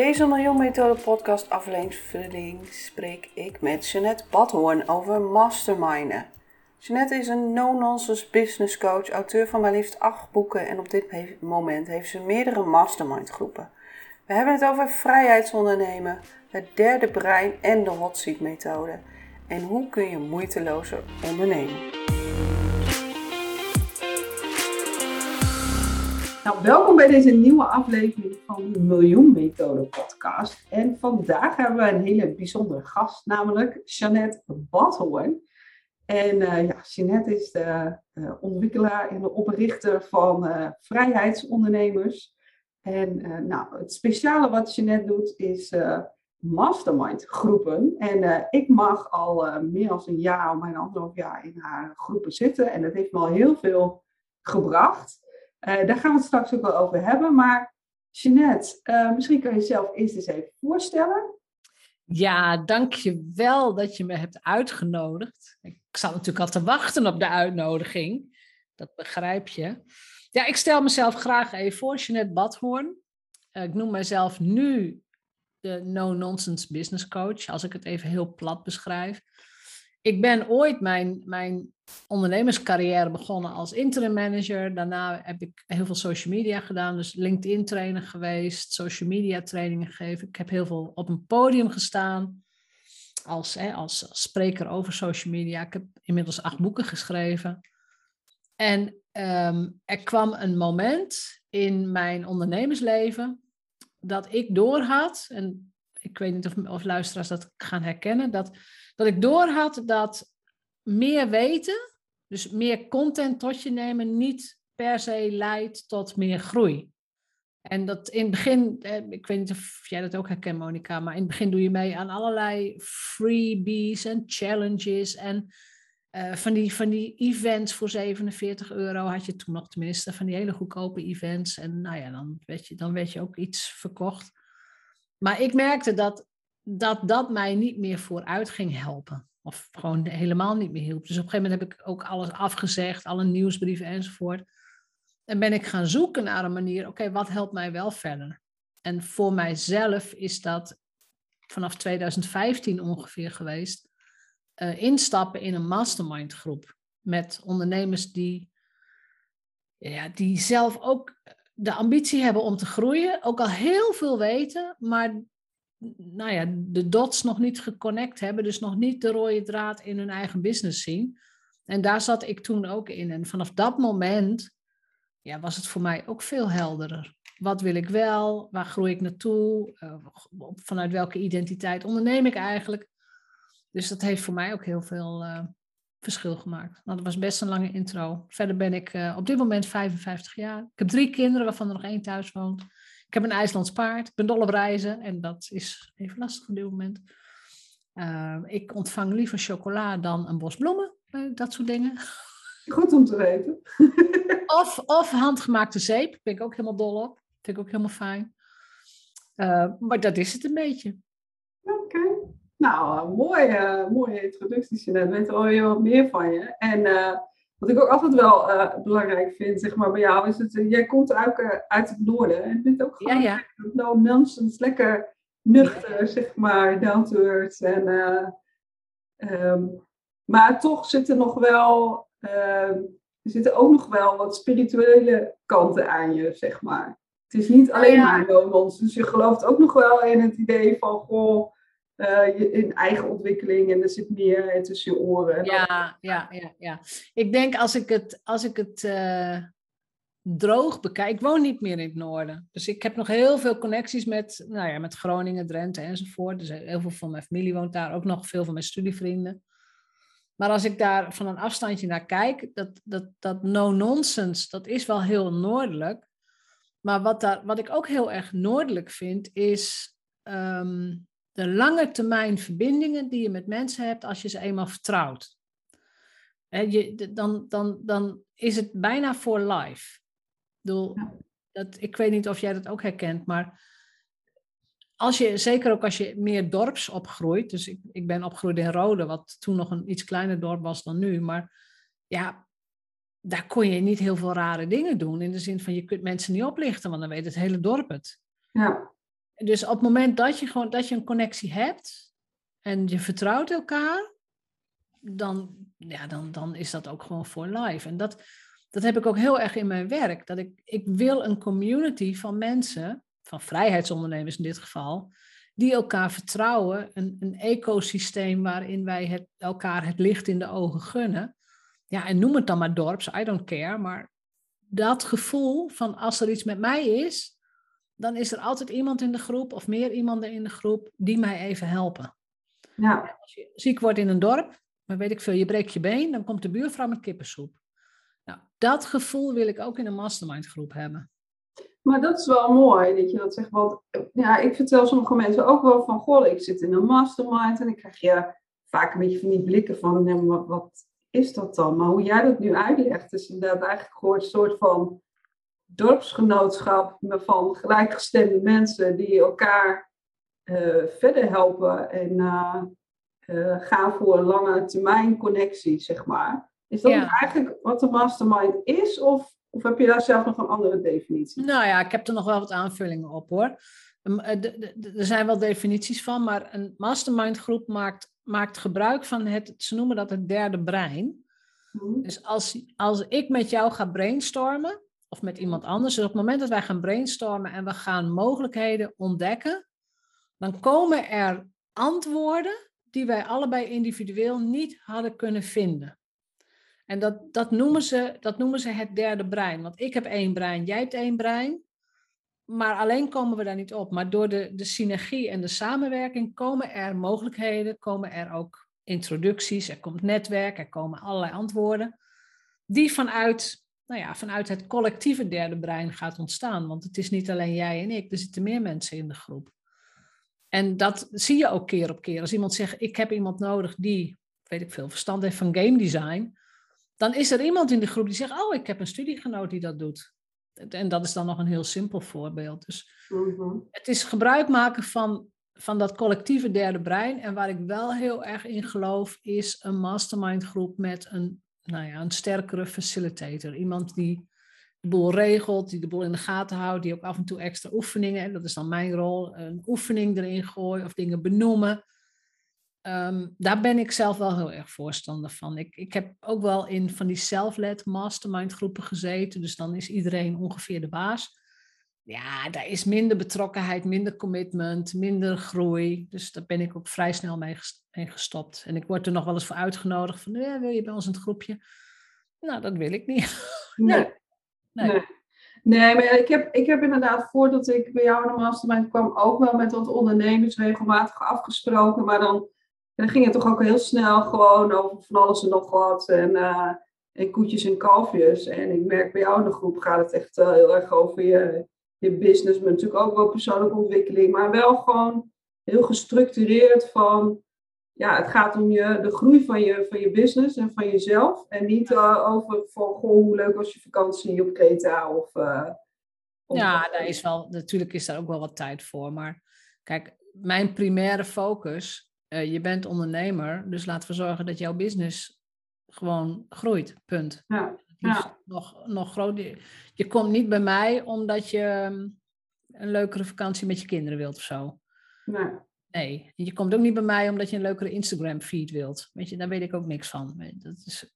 Deze Miljoen Methode podcast aflevering spreek ik met Jeanette Badhoorn over masterminden. Jeanette is een no-nonsense business coach, auteur van maar liefst acht boeken en op dit moment heeft ze meerdere mastermind groepen. We hebben het over vrijheidsondernemen, het derde brein en de hot seat methode. En hoe kun je moeitelozer ondernemen? Nou, welkom bij deze nieuwe aflevering van de Miljoen Methode podcast. En vandaag hebben we een hele bijzondere gast, namelijk Jeannette Badhoorn. En uh, ja, Jeannette is de uh, ontwikkelaar en de oprichter van uh, vrijheidsondernemers. En nou, het speciale wat Jeannette doet is mastermind groepen. En ik mag al meer dan een jaar, of een anderhalf jaar in haar groepen zitten. En dat heeft me al heel veel gebracht. Uh, daar gaan we het straks ook wel over hebben. Maar Jeanette, uh, misschien kan je jezelf eerst eens even voorstellen. Ja, dank je wel dat je me hebt uitgenodigd. Ik zat natuurlijk al te wachten op de uitnodiging. Dat begrijp je. Ja, ik stel mezelf graag even voor, Jeanette Badhoorn. Uh, ik noem mezelf nu de no-nonsense business coach, als ik het even heel plat beschrijf ik ben ooit mijn, mijn ondernemerscarrière begonnen als interim manager. Daarna heb ik heel veel social media gedaan. Dus LinkedIn trainer geweest, social media trainingen gegeven. Ik heb heel veel op een podium gestaan als, hè, als spreker over social media. Ik heb inmiddels acht boeken geschreven. En ehm, er kwam een moment in mijn ondernemersleven dat ik doorhad, en ik weet niet of, of luisteraars dat gaan herkennen, dat dat ik doorhad dat meer weten, dus meer content tot je nemen, niet per se leidt tot meer groei. En dat in het begin, ik weet niet of jij dat ook herkent, Monica, maar in het begin doe je mee aan allerlei freebies en challenges en uh, van, die, van die events voor 47 euro had je toen nog tenminste, van die hele goedkope events. En nou ja, dan werd je, dan werd je ook iets verkocht. Maar ik merkte dat dat dat mij niet meer vooruit ging helpen. Of gewoon helemaal niet meer hielp. Dus op een gegeven moment heb ik ook alles afgezegd, alle nieuwsbrieven enzovoort. En ben ik gaan zoeken naar een manier, oké, wat helpt mij wel verder? En voor mijzelf is dat vanaf 2015 ongeveer geweest. Uh, instappen in een mastermind groep. Met ondernemers die, ja, die zelf ook de ambitie hebben om te groeien. Ook al heel veel weten, maar nou ja, de dots nog niet geconnect hebben, dus nog niet de rode draad in hun eigen business zien. En daar zat ik toen ook in. En vanaf dat moment ja, was het voor mij ook veel helderder. Wat wil ik wel? Waar groei ik naartoe? Uh, vanuit welke identiteit onderneem ik eigenlijk? Dus dat heeft voor mij ook heel veel uh, verschil gemaakt. Nou, dat was best een lange intro. Verder ben ik uh, op dit moment 55 jaar. Ik heb drie kinderen, waarvan er nog één thuis woont. Ik heb een IJslands paard, ik ben dol op reizen en dat is even lastig op dit moment. Uh, ik ontvang liever chocola dan een bos bloemen, uh, dat soort dingen. Goed om te weten. of, of handgemaakte zeep, ben ik ook helemaal dol op. Vind ik ook helemaal fijn. Uh, maar dat is het een beetje. Oké. Okay. Nou, mooie, mooie introductie, net. weten we al wat meer van je. En wat ik ook altijd wel uh, belangrijk vind, zeg maar, bij jou, is het, uh, jij komt ook uh, uit het noorden. En het ook gewoon ja, ja. no nonsense, lekker nuchter, zeg maar, down to earth. En, um, maar toch zitten nog wel, ehm, er zitten ook nog wel wat spirituele kanten aan je, zeg maar. Het is niet alleen ja. maar no nonsense. Je gelooft ook nog wel in het idee van, goh, uh, in eigen ontwikkeling en er zit meer tussen je oren. Ja, ja, ja, ja. Ik denk als ik het, als ik het uh, droog bekijk, ik woon niet meer in het noorden. Dus ik heb nog heel veel connecties met, nou ja, met Groningen, Drenthe enzovoort. Dus heel veel van mijn familie woont daar, ook nog veel van mijn studievrienden. Maar als ik daar van een afstandje naar kijk, dat, dat, dat no-nonsense, dat is wel heel noordelijk. Maar wat, daar, wat ik ook heel erg noordelijk vind, is um, de lange termijn verbindingen die je met mensen hebt als je ze eenmaal vertrouwt. je, dan, dan, dan is het bijna voor life. Ik, bedoel, dat, ik weet niet of jij dat ook herkent, maar als je, zeker ook als je meer dorps opgroeit, dus ik, ik ben opgegroeid in Rode, wat toen nog een iets kleiner dorp was dan nu, maar ja, daar kon je niet heel veel rare dingen doen. In de zin van je kunt mensen niet oplichten, want dan weet het hele dorp het. Ja. Dus op het moment dat je gewoon dat je een connectie hebt en je vertrouwt elkaar, dan, ja, dan, dan is dat ook gewoon voor life. En dat, dat heb ik ook heel erg in mijn werk. Dat ik, ik wil een community van mensen, van vrijheidsondernemers in dit geval, die elkaar vertrouwen. Een, een ecosysteem waarin wij het, elkaar het licht in de ogen gunnen. Ja, en noem het dan maar dorps, I don't care. Maar dat gevoel van als er iets met mij is, dan is er altijd iemand in de groep of meer iemanden in de groep die mij even helpen. Ja. Als je ziek wordt in een dorp, maar weet ik veel, je breekt je been, dan komt de buurvrouw met kippensoep. Nou, dat gevoel wil ik ook in een mastermind groep hebben. Maar dat is wel mooi dat je dat zegt. Want ja, ik vertel sommige mensen ook wel van, goh, ik zit in een mastermind en ik krijg je vaak een beetje van die blikken van, wat, wat is dat dan? Maar hoe jij dat nu uitlegt, is inderdaad eigenlijk gewoon een soort van dorpsgenootschap van gelijkgestemde mensen die elkaar uh, verder helpen en uh, uh, gaan voor een lange termijn connectie, zeg maar. Is dat eigenlijk wat de mastermind is? Of, of heb je daar zelf nog een andere definitie? Nou ja, ik heb er nog wel wat aanvullingen op hoor. Er zijn wel definities van, maar een mastermind groep maakt, maakt gebruik van het, ze noemen dat het derde brein. Mhm. Dus als, als ik met jou ga brainstormen, of met iemand anders. Dus op het moment dat wij gaan brainstormen en we gaan mogelijkheden ontdekken, dan komen er antwoorden die wij allebei individueel niet hadden kunnen vinden. En dat, dat, noemen ze, dat noemen ze het derde brein. Want ik heb één brein, jij hebt één brein. Maar alleen komen we daar niet op. Maar door de, de synergie en de samenwerking komen er mogelijkheden, komen er ook introducties, er komt netwerk, er komen allerlei antwoorden. Die vanuit nou ja, vanuit het collectieve derde brein gaat ontstaan. Want het is niet alleen jij en ik, er zitten meer mensen in de groep. En dat zie je ook keer op keer. Als iemand zegt, ik heb iemand nodig die, weet ik veel, verstand heeft van game design, dan is er iemand in de groep die zegt, oh, ik heb een studiegenoot die dat doet. En dat is dan nog een heel simpel voorbeeld. Dus mhm. het is gebruik maken van, van dat collectieve derde brein. En waar ik wel heel erg in geloof, is een mastermind groep met een nou ja, een sterkere facilitator. Iemand die de boel regelt, die de boel in de gaten houdt, die ook af en toe extra oefeningen, dat is dan mijn rol, een oefening erin gooien of dingen benoemen. Ehm, daar ben ik zelf wel heel erg voorstander van. Ik, ik heb ook wel in van die self-led mastermind groepen gezeten, dus dan is iedereen ongeveer de baas. Ja, daar is minder betrokkenheid, minder commitment, minder groei. Dus daar ben ik ook vrij snel mee gestopt. En ik word er nog wel eens voor uitgenodigd van, wil je bij ons in het groepje? Nou, dat wil ik niet. nee. nee. nee. maar ik heb, ik heb inderdaad, voordat ik bij jou in de mastermind kwam, ook wel met wat ondernemers regelmatig afgesproken. Maar dan, dan ging het toch ook heel snel gewoon over van alles en nog wat. En, uh, en koetjes en kalfjes. En ik merk bij jou in de groep gaat het echt uh, heel erg over je, je business, maar natuurlijk ook wel persoonlijke ontwikkeling. Maar wel gewoon heel gestructureerd van ja, het gaat om je, de groei van je, van je business en van jezelf. En niet uh, over van, goh, hoe leuk was je vakantie op Kreta of... Uh, ja, daar is wel, natuurlijk is daar ook wel wat tijd voor. Maar kijk, mijn primaire focus, uh, je bent ondernemer, dus laten we zorgen dat jouw business gewoon groeit, punt. Ja. Ja. Nog, nog groot. Je, komt niet bij mij omdat je een leukere vakantie met je kinderen wilt of zo. Nee. Nee, je komt ook niet bij mij omdat je een leukere Instagram feed wilt. Weet je, daar weet ik ook niks van. Dat is,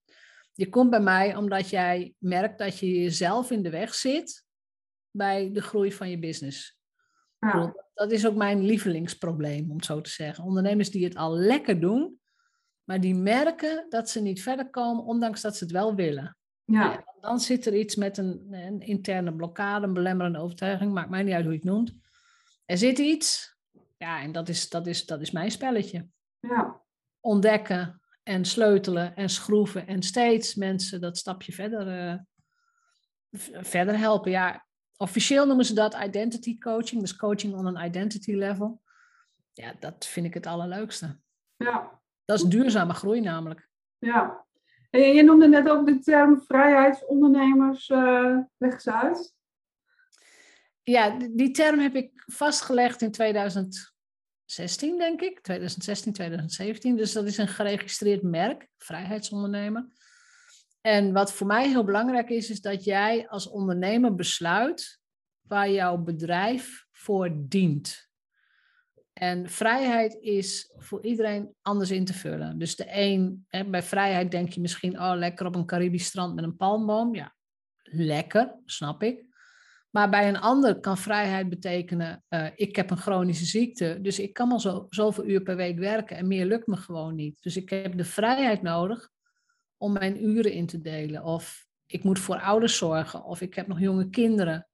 je komt bij mij omdat jij merkt dat je jezelf in de weg zit bij de groei van je business. Ja. Dat is ook mijn lievelingsprobleem, om het zo te zeggen. Ondernemers die het al lekker doen, maar die merken dat ze niet verder komen, ondanks dat ze het wel willen. Ja. dan zit er iets met een, een interne blokkade, een belemmerende overtuiging, maakt mij niet uit hoe je het noemt. Er zit iets ja, en dat is, dat is, dat is mijn spelletje. Ja. Ontdekken en sleutelen en schroeven en steeds mensen dat stapje verder, uh, verder helpen. Ja, officieel noemen ze dat identity coaching, dus coaching on an identity level. ja, dat vind ik het allerleukste. Ja. Dat is duurzame groei namelijk. Ja. Je noemde net ook de term vrijheidsondernemers. Uh, uit. Ja, die term heb ik vastgelegd in 2016, denk ik. 2016, 2017. Dus dat is een geregistreerd merk, vrijheidsondernemer. En wat voor mij heel belangrijk is, is dat jij als ondernemer besluit waar jouw bedrijf voor dient. En vrijheid is voor iedereen anders in te vullen. Dus de een, hè, bij vrijheid denk je misschien, oh lekker op een Caribisch strand met een palmboom. Ja, lekker, snap ik. Maar bij een ander kan vrijheid betekenen, uh, ik heb een chronische ziekte, dus ik kan maar zo, zoveel uur per week werken en meer lukt me gewoon niet. Dus ik heb de vrijheid nodig om mijn uren in te delen. Of ik moet voor ouders zorgen, of ik heb nog jonge kinderen.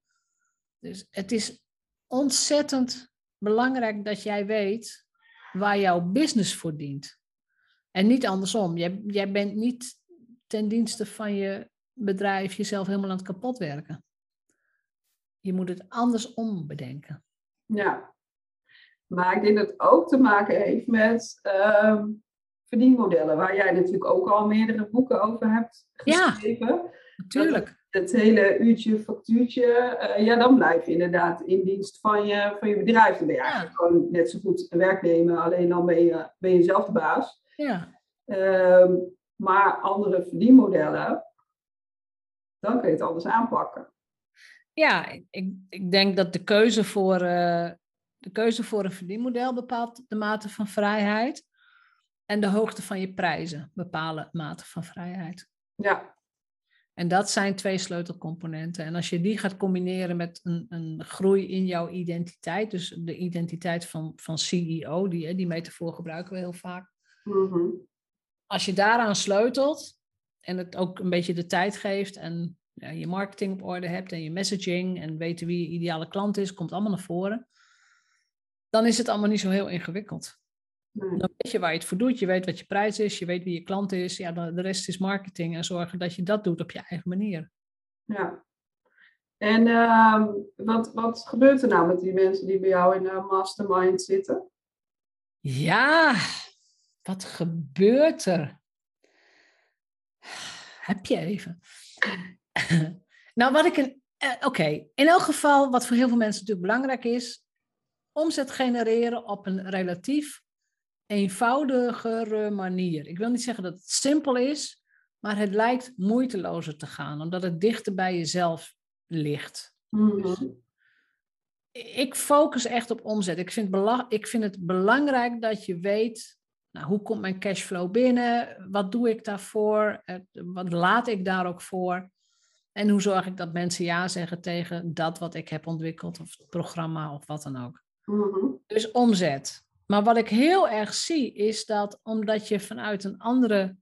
Dus het is ontzettend belangrijk dat jij weet waar jouw business voor dient. En niet andersom. Jij, jij bent niet ten dienste van je bedrijf jezelf helemaal aan het kapot werken. Je moet het andersom bedenken. Ja, maar ik denk dat het ook te maken heeft met uh, verdienmodellen, waar jij natuurlijk ook al meerdere boeken over hebt geschreven. Ja, natuurlijk het hele uurtje, factuurtje, uh, ja, dan blijf je inderdaad in dienst van je, van je bedrijf. Dan ben je eigenlijk gewoon net zo goed een werknemer, alleen dan ben je, ben je zelf de baas. Ja. Uh, maar andere verdienmodellen, dan kun je het anders aanpakken. Ja, ik, ik denk dat de keuze voor, uh, de keuze voor een verdienmodel bepaalt de mate van vrijheid. En de hoogte van je prijzen bepalen mate van vrijheid. Ja, en dat zijn twee sleutelcomponenten. En als je die gaat combineren met een, een groei in jouw identiteit, dus de identiteit van, van CEO, die, die metafoor gebruiken we heel vaak. Mhm. Als je daaraan sleutelt en het ook een beetje de tijd geeft en ja, je marketing op orde hebt en je messaging en weten wie je ideale klant is, komt allemaal naar voren, dan is het allemaal niet zo heel ingewikkeld. Dan weet je waar je het voor doet. Je weet wat je prijs is. Je weet wie je klant is. Ja, de rest is marketing en zorgen dat je dat doet op je eigen manier. Ja. En uh, wat, wat gebeurt er nou met die mensen die bij jou in de mastermind zitten? Ja, wat gebeurt er? Heb je even. nou, wat ik een. Eh, oké, in elk geval, wat voor heel veel mensen natuurlijk belangrijk is, omzet genereren op een relatief eenvoudigere manier. Ik wil niet zeggen dat het simpel is, maar het lijkt moeitelozer te gaan, omdat het dichter bij jezelf ligt. Mhm. Ik focus echt op omzet. Ik vind, ik vind het belangrijk dat je weet, nou, hoe komt mijn cashflow binnen? Wat doe ik daarvoor? Wat laat ik daar ook voor? En hoe zorg ik dat mensen ja zeggen tegen dat wat ik heb ontwikkeld, of het programma, of wat dan ook. Mhm. Dus omzet. Maar wat ik heel erg zie is dat omdat je vanuit een andere,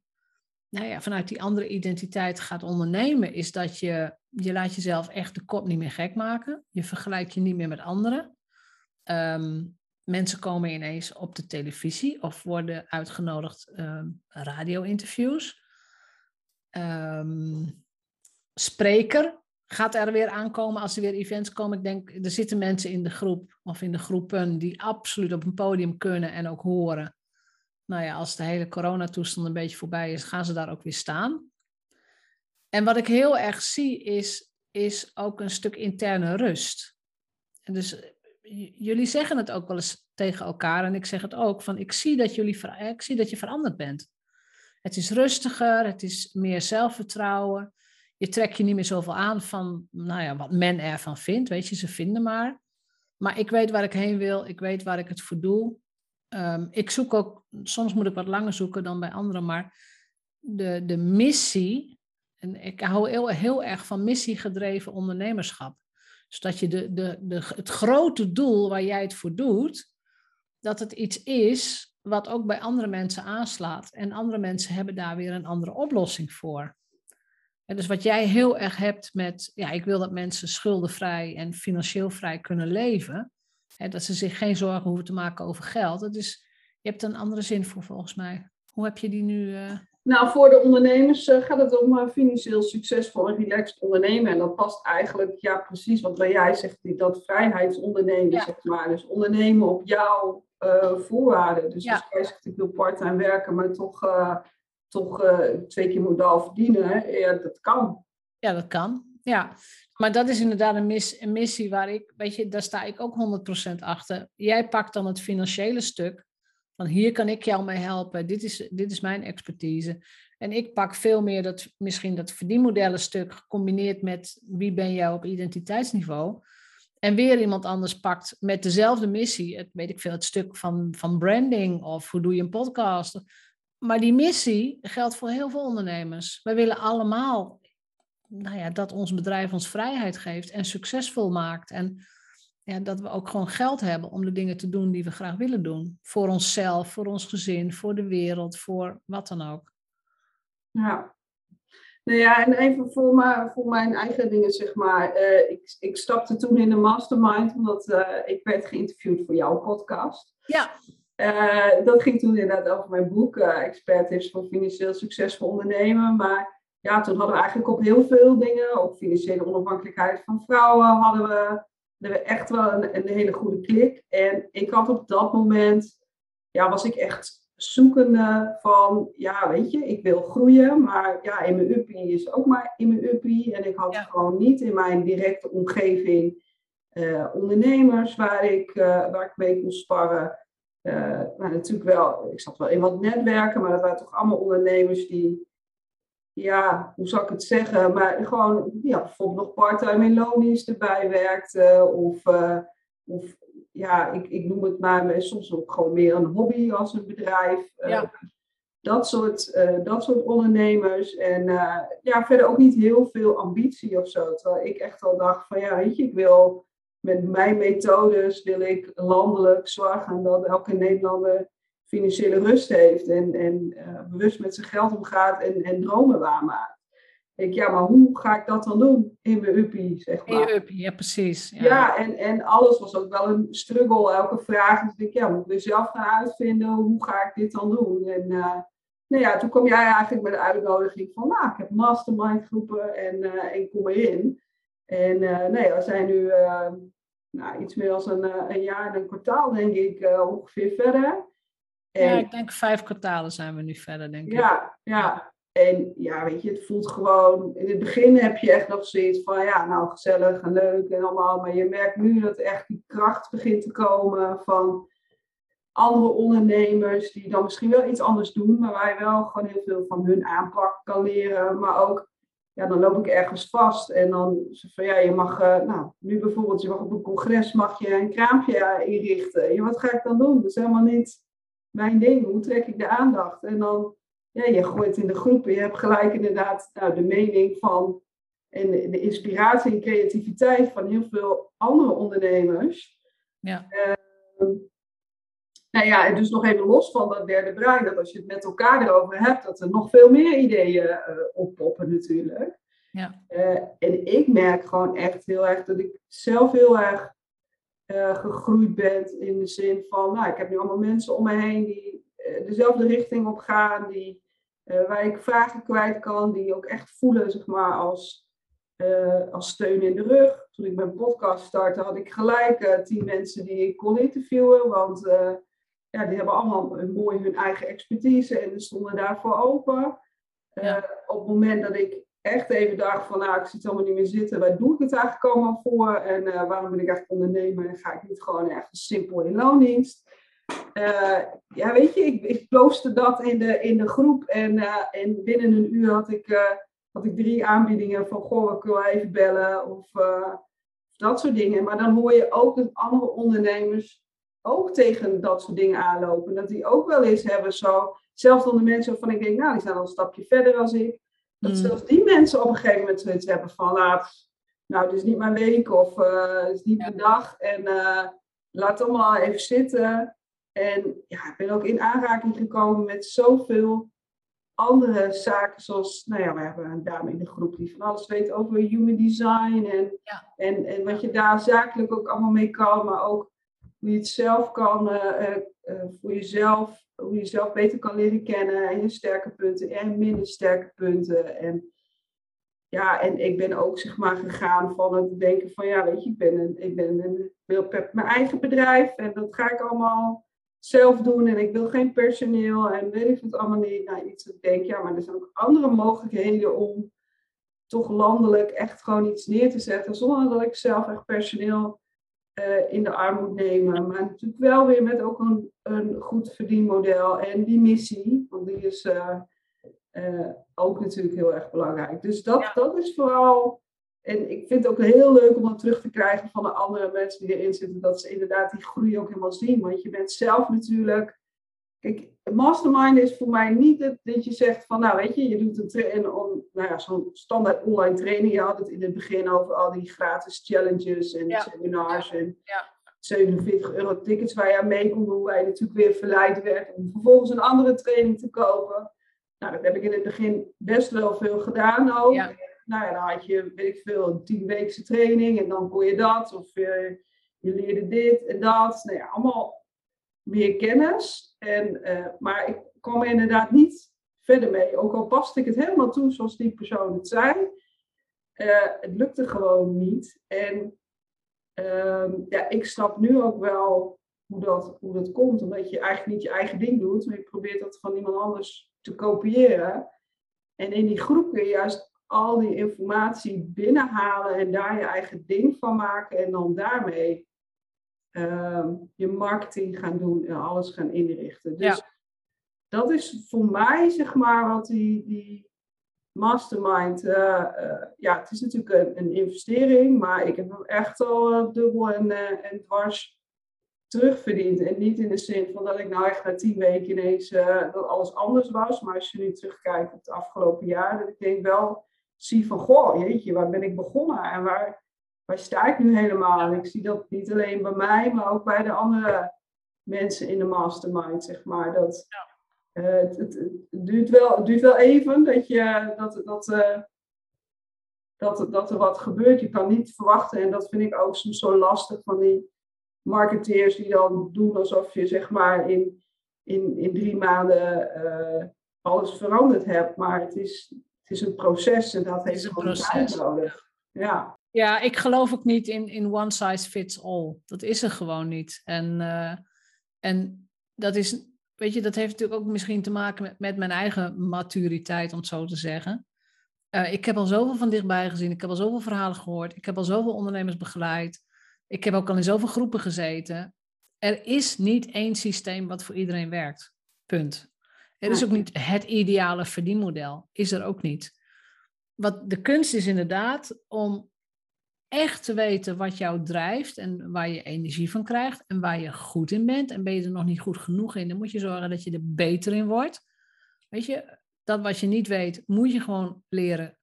nou ja, vanuit die andere identiteit gaat ondernemen, is dat je, je laat jezelf echt de kop niet meer gek maken. Je vergelijkt je niet meer met anderen. Ehm, mensen komen ineens op de televisie of worden uitgenodigd um, radio-interviews. Um, spreker gaat er weer aankomen als er weer events komen. Ik denk, er zitten mensen in de groep of in de groepen die absoluut op een podium kunnen en ook horen. Nou ja, als de hele coronatoestand een beetje voorbij is, gaan ze daar ook weer staan. En wat ik heel erg zie is, is ook een stuk interne rust. En dus jullie zeggen het ook wel eens tegen elkaar en ik zeg het ook, van ik zie dat, jullie, ik zie dat je veranderd bent. Het is rustiger, het is meer zelfvertrouwen je trekt je niet meer zoveel aan van nou ja, wat men ervan vindt. Weet je, ze vinden maar. Maar ik weet waar ik heen wil. Ik weet waar ik het voor doe. Ehm, ik zoek ook, soms moet ik wat langer zoeken dan bij anderen, maar de, de missie. En ik hou heel, heel erg van missiegedreven ondernemerschap. Dus dat je de, de, de, het grote doel waar jij het voor doet, dat het iets is wat ook bij andere mensen aanslaat. En andere mensen hebben daar weer een andere oplossing voor. En dus wat jij heel erg hebt met, ja, ik wil dat mensen schuldenvrij en financieel vrij kunnen leven. Hè, dat ze zich geen zorgen hoeven te maken over geld. Dat is, je hebt een andere zin voor volgens mij. Hoe heb je die nu? Uh... Nou, voor de ondernemers eh, gaat het om uh, financieel succesvol en relaxed ondernemen. En dat past eigenlijk, ja, precies wat jij zegt, die, dat vrijheidsondernemen, zeg maar. Dus ondernemen op jouw voorwaarden. Dus ja. als jij zegt, ik wil parttime werken, maar toch, toch twee keer modaal verdienen, ja, dat kan. Ja, dat kan. Ja, maar dat is inderdaad een, mis, een missie waar ik, weet je, daar sta ik ook 100% achter. Jij pakt dan het financiële stuk. Van hier kan ik jou mee helpen. Dit is, dit is mijn expertise. En ik pak veel meer dat, misschien dat verdienmodellenstuk gecombineerd met wie ben jij op identiteitsniveau. En weer iemand anders pakt met dezelfde missie, het, weet ik veel, het stuk van, van branding of hoe doe je een podcast. Maar die missie geldt voor heel veel ondernemers. Wij willen allemaal nou ja, dat ons bedrijf ons vrijheid geeft en succesvol maakt. En ja, dat we ook gewoon geld hebben om de dingen te doen die we graag willen doen. Voor onszelf, voor ons gezin, voor de wereld, voor wat dan ook. Ja. Nou ja, en even voor, me, voor mijn eigen dingen, zeg maar. Uh, ik, ik stapte toen in de mastermind, omdat uh, ik werd geïnterviewd voor jouw podcast. Ja. Uh, dat ging toen inderdaad over mijn boek, Expert is voor financieel succesvol ondernemen. Maar ja, toen hadden we eigenlijk op heel veel dingen, op financiële onafhankelijkheid van vrouwen, hadden we, hadden we echt wel een, een, hele goede klik. En ik had op dat moment, ja, was ik echt zoekende van, ja, weet je, ik wil groeien, maar ja, in mijn uppie is ook maar in mijn uppie. En ik had gewoon niet in mijn directe omgeving uh, ondernemers waar ik, uh, waar ik mee kon sparren. Uh, maar natuurlijk wel, ik zat wel in wat netwerken, maar dat waren toch allemaal ondernemers die ja, hoe zou ik het zeggen, maar gewoon ja, bijvoorbeeld nog parttime in loondienst erbij werkte. Of, uh, of ja, ik, ik noem het maar soms ook gewoon meer een hobby als een bedrijf. Uh, dat, soort, dat soort ondernemers. En ja, verder ook niet heel veel ambitie of zo. Terwijl ik echt al dacht van ja, weet je, ik wil met mijn methodes wil ik landelijk zorgen dat elke Nederlander financiële rust heeft en, en uh, bewust met zijn geld omgaat en, en dromen waarmaakt. Ik, ja, maar hoe ga ik dat dan doen in mijn uppie, zeg maar. In je uppie, ja, precies. Ja, ja en, en alles was ook wel een struggle, elke vraag. Dus ik, ja, moet ik weer zelf gaan uitvinden, hoe ga ik dit dan doen? En uh, nou ja, toen kwam jij eigenlijk met de uitnodiging van, nou, ik heb mastermind groepen en, uh, en kom erin. En nee, we zijn nu nou, iets meer dan een, een jaar en een kwartaal, denk ik, ongeveer verder. En, ja, ik denk vijf kwartalen zijn we nu verder, denk ik. Ja, ja. En ja, weet je, het voelt gewoon... In het begin heb je echt nog zoiets van, ja, nou, gezellig en leuk en allemaal. Maar je merkt nu dat echt die kracht begint te komen van andere ondernemers die dan misschien wel iets anders doen, maar waar je wel gewoon heel veel van hun aanpak kan leren. Maar ook, ja, dan loop ik ergens vast en dan van ja, je mag, uh, nou, nu bijvoorbeeld, je mag op een congres mag je een kraampje inrichten. Ja, wat ga ik dan doen? Dat is helemaal niet mijn ding. Hoe trek ik de aandacht? En dan, ja, je gooit in de groepen. Je hebt gelijk inderdaad nou, de mening van en de inspiratie en creativiteit van heel veel andere ondernemers. Ja. Uh, nou ja, en dus nog even los van dat derde brein, dat als je het met elkaar erover hebt, dat er nog veel meer ideeën uh, oppoppen natuurlijk. Ja. Uh, en ik merk gewoon echt heel erg dat ik zelf heel erg uh, gegroeid bent in de zin van, nou, ik heb nu allemaal mensen om me heen die dezelfde richting op gaan, die, waar ik vragen kwijt kan, die ook echt voelen, zeg maar, als, als steun in de rug. Toen ik mijn podcast startte, had ik gelijk tien mensen die ik kon interviewen, want ja, die hebben allemaal mooi hun eigen expertise en stonden daarvoor open. Ja. op het moment dat ik echt even dacht van, nou, ik zit allemaal niet meer zitten. Waar doe ik het eigenlijk allemaal voor? En uh, waarom ben ik eigenlijk ondernemer? En ga ik niet gewoon ergens simpel in loondienst? Uh, ja, weet je, ik, ik dat in de, in de groep. En, en binnen een uur had ik, had ik drie aanbiedingen van, goh, ik wil even bellen. Of dat soort dingen. Maar dan hoor je ook dat andere ondernemers ook tegen dat soort dingen aanlopen. Dat die ook wel eens hebben zo, zelfs onder mensen waarvan ik denk, nou, die zijn al een stapje verder als ik. Dat mm. zelfs die mensen op een gegeven moment zoiets hebben van, laat, nou, het is niet mijn week of uh, het is niet mijn dag. En uh, laat het allemaal even zitten. En ja, ik ben ook in aanraking gekomen met zoveel andere zaken, zoals, nou ja, we hebben een dame in de groep die van alles weet over human design en, ja. en, en wat je daar zakelijk ook allemaal mee kan, maar ook hoe je het zelf kan uh, voor jezelf hoe je jezelf beter kan leren kennen en je sterke punten en minder sterke punten. En ja, en ik ben ook zeg maar gegaan van het denken van ja, weet je, ik ben een, ik ben een, wil mijn eigen bedrijf en dat ga ik allemaal zelf doen en ik wil geen personeel en weet ik het allemaal niet. Nou, iets dat ik denk, ja, maar er zijn ook andere mogelijkheden om toch landelijk echt gewoon iets neer te zetten zonder dat ik zelf echt personeel uh, in de arm moet nemen. Maar natuurlijk wel weer met ook een, een goed verdienmodel en die missie, want die is uh, uh, ook natuurlijk heel erg belangrijk. Dus dat, dat is vooral en ik vind het ook heel leuk om dat terug te krijgen van de andere mensen die erin zitten. Dat ze inderdaad die groei ook helemaal zien. Want je bent zelf natuurlijk. Kijk, mastermind is voor mij niet dat, dat je zegt van, nou weet je, je doet een, tra- nou ja, zo'n standaard online training. Je had het in het begin over al die gratis challenges en Ja. seminars en Ja. 47 euro tickets waar je aan mee kon doen. Waar je natuurlijk weer verleid werd om vervolgens een andere training te kopen. Nou, dat heb ik in het begin best wel veel gedaan ook. Ja. Nou ja, dan had je, weet ik veel, een tienweekse training en dan kon je dat. Of eh, je leerde dit en dat. Nou ja, allemaal meer kennis. En, eh, maar ik kwam er inderdaad niet verder mee. Ook al paste ik het helemaal toe zoals die persoon het zei. eh, het lukte gewoon niet. En ehm, ja, ik snap nu ook wel hoe dat, hoe dat komt. Omdat je eigenlijk niet je eigen ding doet. Maar je probeert dat van iemand anders te kopiëren. En in die groep kun je juist al die informatie binnenhalen en daar je eigen ding van maken. En dan daarmee je marketing gaan doen en alles gaan inrichten. Dus Ja. dat is voor mij, zeg maar, wat die, die mastermind. eh, eh, ja, het is natuurlijk een, een investering, maar ik heb hem echt al eh, dubbel en, en dwars terugverdiend. En niet in de zin van dat ik nou echt na tien weken ineens dat alles anders was. Maar als je nu terugkijkt op het afgelopen jaar, dat ik denk wel zie van, goh, jeetje, waar ben ik begonnen en waar, waar sta ik nu helemaal? En ik zie dat niet alleen bij mij, maar ook bij de andere mensen in de mastermind, zeg maar. Dat, eh, het, het, het duurt wel, het duurt wel even dat, je, dat, dat, eh, dat, dat er wat gebeurt. Je kan niet verwachten, en dat vind ik ook soms zo lastig van die marketeers die dan doen alsof je zeg maar in, in, in drie maanden eh, alles veranderd hebt. Maar het is, het is een proces en dat is heeft een gewoon proces, tijd nodig. Ja. Ja, ik geloof ook niet in, in one size fits all. Dat is er gewoon niet. En, eh, en dat is, weet je, dat heeft natuurlijk ook misschien te maken met, met mijn eigen maturiteit, om het zo te zeggen. Eh, ik heb al zoveel van dichtbij gezien. Ik heb al zoveel verhalen gehoord. Ik heb al zoveel ondernemers begeleid. Ik heb ook al in zoveel groepen gezeten. Er is niet één systeem wat voor iedereen werkt. Punt. Er is ook niet het ideale verdienmodel. Is er ook niet. Wat de kunst is inderdaad om echt te weten wat jou drijft en waar je energie van krijgt en waar je goed in bent. En ben je er nog niet goed genoeg in, dan moet je zorgen dat je er beter in wordt. Weet je, dat wat je niet weet, moet je gewoon leren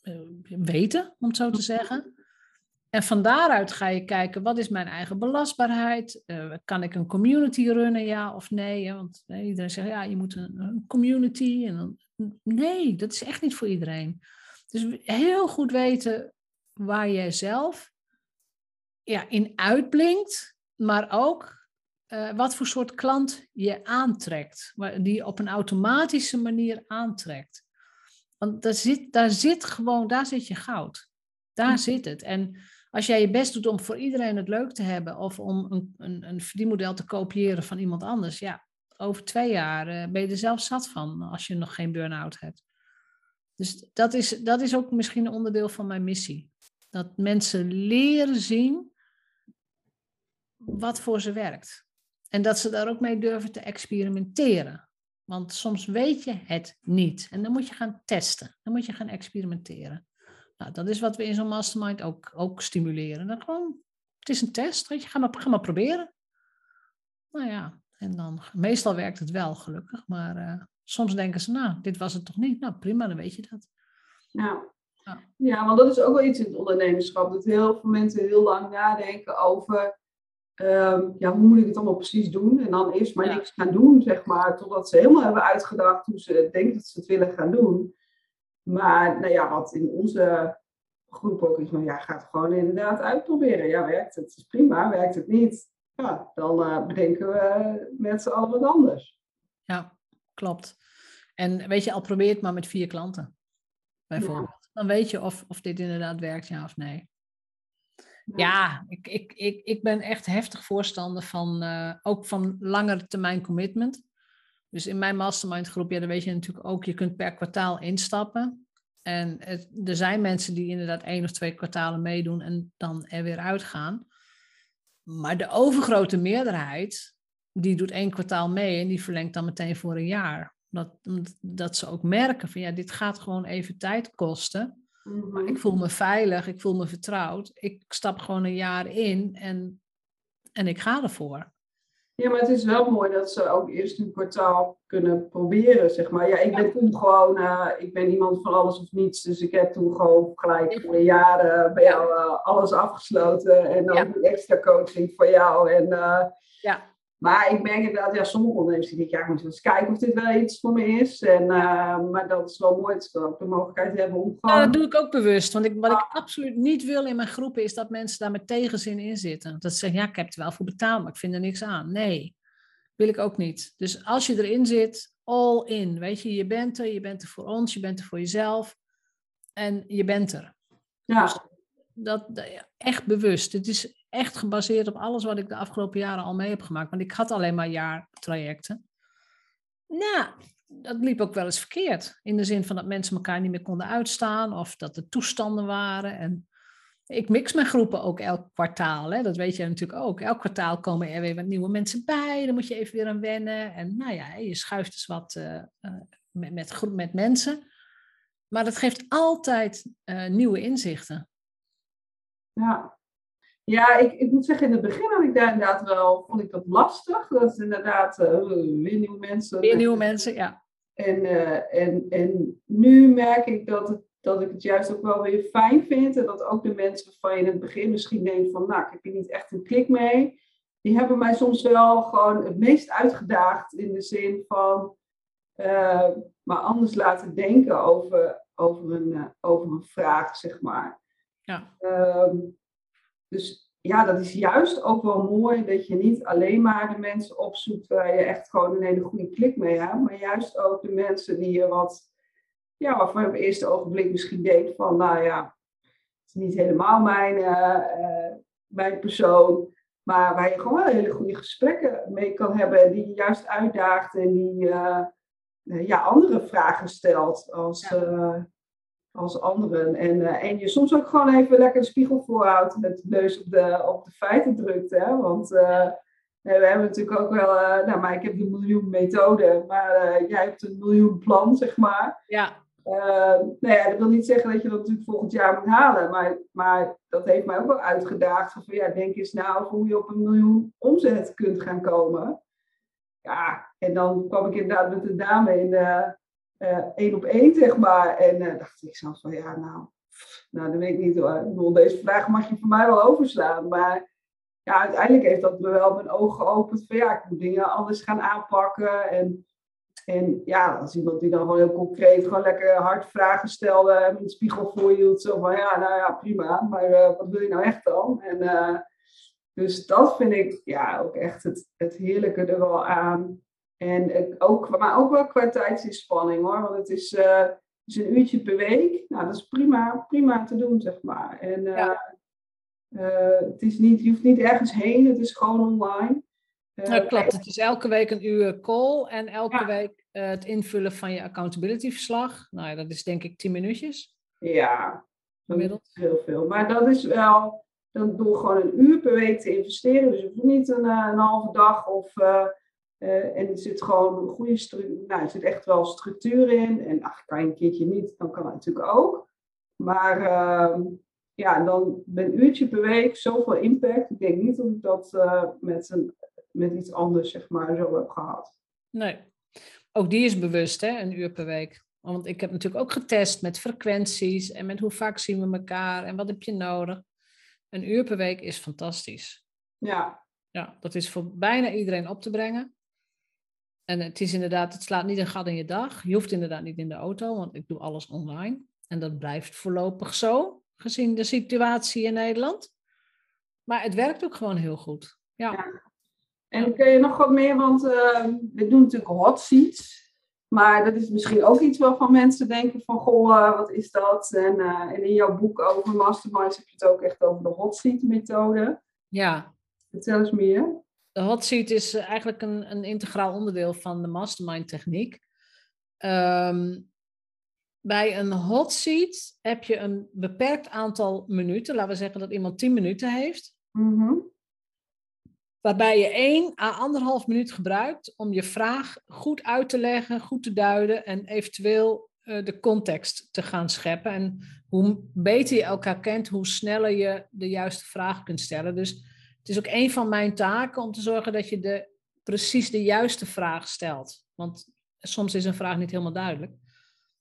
eh, weten, om het zo te zeggen. En van daaruit ga je kijken, wat is mijn eigen belastbaarheid? Uh, kan ik een community runnen, ja of nee? Want nee, iedereen zegt, ja, je moet een, een community. En dan, nee, dat is echt niet voor iedereen. Dus heel goed weten waar jij zelf ja, in uitblinkt, maar ook uh, wat voor soort klant je aantrekt, die je op een automatische manier aantrekt. Want daar zit, daar zit gewoon, daar zit je goud. Daar zit het. En als jij je best doet om voor iedereen het leuk te hebben of om een, een, een verdienmodel te kopiëren van iemand anders, ja, over twee jaar uh, ben je er zelf zat van als je nog geen burn-out hebt. Dus dat is, dat is ook misschien een onderdeel van mijn missie. Dat mensen leren zien wat voor ze werkt. En dat ze daar ook mee durven te experimenteren. Want soms weet je het niet. En dan moet je gaan testen. Dan moet je gaan experimenteren. Nou, dat is wat we in zo'n mastermind ook, ook stimuleren. Dan gewoon, het is een test. Weet je, ga maar, ga maar proberen. Nou ja, en dan, meestal werkt het wel, gelukkig. Maar uh, soms denken ze, nou, dit was het toch niet? Nou, prima, dan weet je dat. Ja. Ja. ja, want dat is ook wel iets in het ondernemerschap. Dat heel veel mensen heel lang nadenken over... Um, ja, hoe moet ik het allemaal precies doen? En dan eerst maar ja. niks gaan doen, zeg maar. Totdat ze helemaal hebben uitgedacht hoe ze denken dat ze het willen gaan doen. Maar nou ja, wat in onze groep ook is, nou ja, ga het gewoon inderdaad uitproberen. Ja, werkt het? is prima. Werkt het niet? Ja, dan uh, bedenken we met z'n allen wat anders. ja, klopt. En weet je, al probeer het maar met vier klanten, bijvoorbeeld. Dan weet je of, of dit inderdaad werkt, ja of nee. Ja, ik, ik, ik, ik ben echt heftig voorstander van uh, ook van langere termijn commitment. Dus in mijn mastermind groep, ja, dan weet je natuurlijk ook, je kunt per kwartaal instappen. En het, er zijn mensen die inderdaad één of twee kwartalen meedoen en dan er weer uitgaan. Maar de overgrote meerderheid, die doet één kwartaal mee en die verlengt dan meteen voor een jaar. Dat, dat ze ook merken van ja, dit gaat gewoon even tijd kosten. Maar ik mhm. voel me veilig, ik voel me vertrouwd. Ik stap gewoon een jaar in en, en ik ga ervoor. Ja, maar het is wel mooi dat ze ook eerst een kwartaal kunnen proberen, zeg maar. Ja, ik ben toen gewoon, uh, ik ben iemand van alles of niets. Dus ik heb toen gewoon gelijk voor een jaar uh, bij jou uh, alles afgesloten. En dan ja. extra coaching voor jou. En, ja. Maar ik merk inderdaad, ja, sommige ondernemers die denken, ja, ik moet eens kijken of dit wel iets voor me is. En, maar dat is wel mooi dat ze ook de mogelijkheid hebben om gewoon... Ja, dat doe ik ook bewust. Want ik, wat ik absoluut niet wil in mijn groepen is dat mensen daar met tegenzin in zitten. Dat ze zeggen, ja, ik heb er wel voor betaald, maar ik vind er niks aan. Nee, wil ik ook niet. Dus als je erin zit, all in. Weet je, je bent er, je bent er voor ons, je bent er voor jezelf. En je bent er. Ja. Dus dat, echt bewust. Het is echt gebaseerd op alles wat ik de afgelopen jaren al mee heb gemaakt. Want ik had alleen maar jaartrajecten. Nou, dat liep ook wel eens verkeerd. In de zin van dat mensen elkaar niet meer konden uitstaan of dat er toestanden waren. En ik mix mijn groepen ook elk kwartaal. Hè? Dat weet je natuurlijk ook. Elk kwartaal komen er weer wat nieuwe mensen bij. Dan moet je even weer aan wennen. En nou ja, je schuift dus wat uh, uh, met, met, met mensen. Maar dat geeft altijd uh, nieuwe inzichten. Ja, ja, ik, ik moet zeggen, in het begin had ik daar inderdaad wel, vond ik dat lastig. Dat is inderdaad uh, weer nieuwe mensen. Weer nieuwe mensen, ja. En, uh, en, en nu merk ik dat, het, dat ik het juist ook wel weer fijn vind. En dat ook de mensen waarvan je in het begin misschien denkt van, nou, ik heb hier niet echt een klik mee. Die hebben mij soms wel gewoon het meest uitgedaagd in de zin van, uh, maar anders laten denken over, over, een, over een vraag, zeg maar. Ja. Um, dus ja, dat is juist ook wel mooi dat je niet alleen maar de mensen opzoekt waar je echt gewoon een hele goede klik mee hebt, maar juist ook de mensen die je wat, ja, waarvan je op het eerste ogenblik misschien denkt van, nou ja, het is niet helemaal mijn, uh, mijn persoon, maar waar je gewoon wel hele goede gesprekken mee kan hebben en die je juist uitdaagt en die uh, ja, andere vragen stelt als, als anderen. En, uh, en je soms ook gewoon even lekker de spiegel voorhoudt met de neus op de, op de feiten drukt. Hè? Want uh, we hebben natuurlijk ook wel, uh, nou, maar ik heb de miljoen methode, maar jij hebt een miljoen plan, zeg maar. Ja. nou ja, dat wil niet zeggen dat je dat natuurlijk volgend jaar moet halen, maar, maar dat heeft mij ook wel uitgedaagd. Van ja, denk eens na over hoe je op een miljoen omzet kunt gaan komen. Ja, en dan kwam ik inderdaad met een dame in de één op één, zeg maar. En uh, dacht ik zelfs van, ja, nou, nou, dat weet ik niet hoor. Deze vraag mag je voor mij wel overslaan. Maar ja, uiteindelijk heeft dat me wel mijn ogen geopend van, ja, ik moet dingen anders gaan aanpakken. En, en ja, als iemand die dan gewoon heel concreet gewoon lekker hard vragen stelde en een spiegel voorhield, zo van, ja, nou ja, prima, maar uh, wat wil je nou echt dan? En dus dat vind ik ja, ook echt het, het heerlijke er wel aan. En ook, maar ook wel qua tijdsinspanning hoor. Want het is, uh, is een uurtje per week. Nou, dat is prima, prima te doen, zeg maar. En uh, uh, het is niet, je hoeft niet ergens heen, het is gewoon online. dat klopt, het is elke week een uur call en elke week het invullen van je accountability verslag. Nou ja, dat is denk ik tien minuutjes. Ja, gemiddeld. Heel veel. Maar dat is wel, dan door gewoon een uur per week te investeren. Dus je hoeft niet een, een halve dag of uh, en er zit gewoon een goede structuur, nou, er zit echt wel structuur in. En ach, kan je een keertje niet, dan kan het natuurlijk ook. Maar uh, ja, dan een uurtje per week zoveel impact. Ik denk niet dat ik dat uh, met, een, met iets anders, zeg maar, zo heb gehad. Nee, ook die is bewust, hè, een uur per week. Want ik heb natuurlijk ook getest met frequenties en met hoe vaak zien we elkaar en wat heb je nodig. Een uur per week is fantastisch. Ja. Ja, dat is voor bijna iedereen op te brengen. En het is inderdaad, het slaat niet een gat in je dag. Je hoeft inderdaad niet in de auto, want ik doe alles online. En dat blijft voorlopig zo, gezien de situatie in Nederland. Maar het werkt ook gewoon heel goed. Ja. En kun je nog wat meer, want uh, we doen natuurlijk hot seats. Maar dat is misschien ook iets waarvan mensen denken van, goh, uh, wat is dat? En, uh, en, in jouw boek over masterminds heb je het ook echt over de hot seat methode. Ja. Vertel eens meer. De hot seat is eigenlijk een, een integraal onderdeel van de mastermind techniek. Um, bij een hot seat heb je een beperkt aantal minuten. Laten we zeggen dat iemand 10 minuten heeft. Mm -hmm. Waarbij je 1 à 1,5 minuut gebruikt om je vraag goed uit te leggen, goed te duiden en eventueel uh, de context te gaan scheppen. En hoe beter je elkaar kent, hoe sneller je de juiste vraag kunt stellen. Dus het is ook een van mijn taken om te zorgen dat je de, precies de juiste vraag stelt. Want soms is een vraag niet helemaal duidelijk.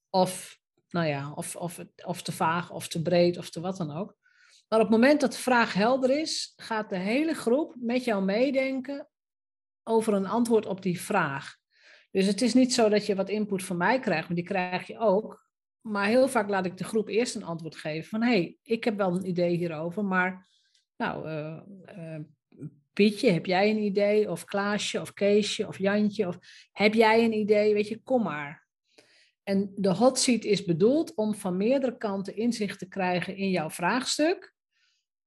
Of, nou ja, of, of, of te vaag, of te breed, of te wat dan ook. Maar op het moment dat de vraag helder is, gaat de hele groep met jou meedenken over een antwoord op die vraag. Dus het is niet zo dat je wat input van mij krijgt, maar die krijg je ook. Maar heel vaak laat ik de groep eerst een antwoord geven van hé, hey, ik heb wel een idee hierover, maar nou, uh, uh, Pietje, heb jij een idee? Of Klaasje, of Keesje, of Jantje, of heb jij een idee? Weet je, kom maar. En de hot seat is bedoeld om van meerdere kanten inzicht te krijgen in jouw vraagstuk,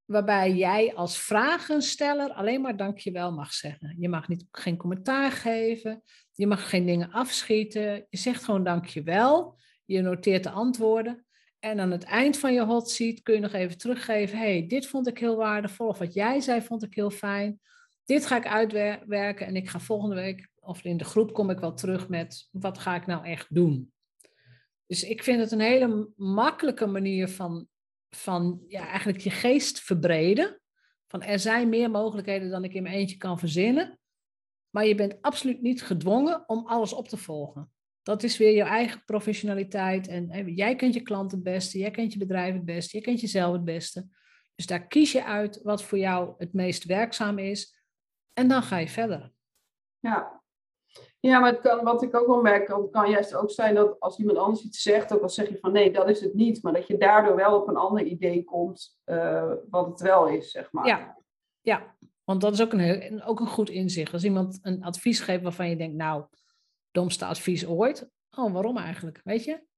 waarbij jij als vragensteller alleen maar dankjewel mag zeggen. Je mag niet, geen commentaar geven, je mag geen dingen afschieten, je zegt gewoon dankjewel, je noteert de antwoorden. En aan het eind van je hot seat kun je nog even teruggeven, hey, dit vond ik heel waardevol, of wat jij zei vond ik heel fijn. Dit ga ik uitwerken en ik ga volgende week, of in de groep kom ik wel terug met, wat ga ik nou echt doen? Dus ik vind het een hele makkelijke manier van, van ja, eigenlijk je geest verbreden. Van er zijn meer mogelijkheden dan ik in mijn eentje kan verzinnen. Maar je bent absoluut niet gedwongen om alles op te volgen. Dat is weer je eigen professionaliteit. En, en jij kent je klant het beste, jij kent je bedrijf het beste, jij kent jezelf het beste. Dus daar kies je uit wat voor jou het meest werkzaam is. En dan ga je verder. Ja, ja, maar het kan, wat ik ook wel merk, het kan juist ook zijn dat als iemand anders iets zegt, ook al zeg je van nee, dat is het niet, maar dat je daardoor wel op een ander idee komt uh, wat het wel is, zeg maar. Ja, ja. want dat is ook een, heel, ook een goed inzicht. Als iemand een advies geeft waarvan je denkt, nou, domste advies ooit. Oh, waarom eigenlijk? Weet je?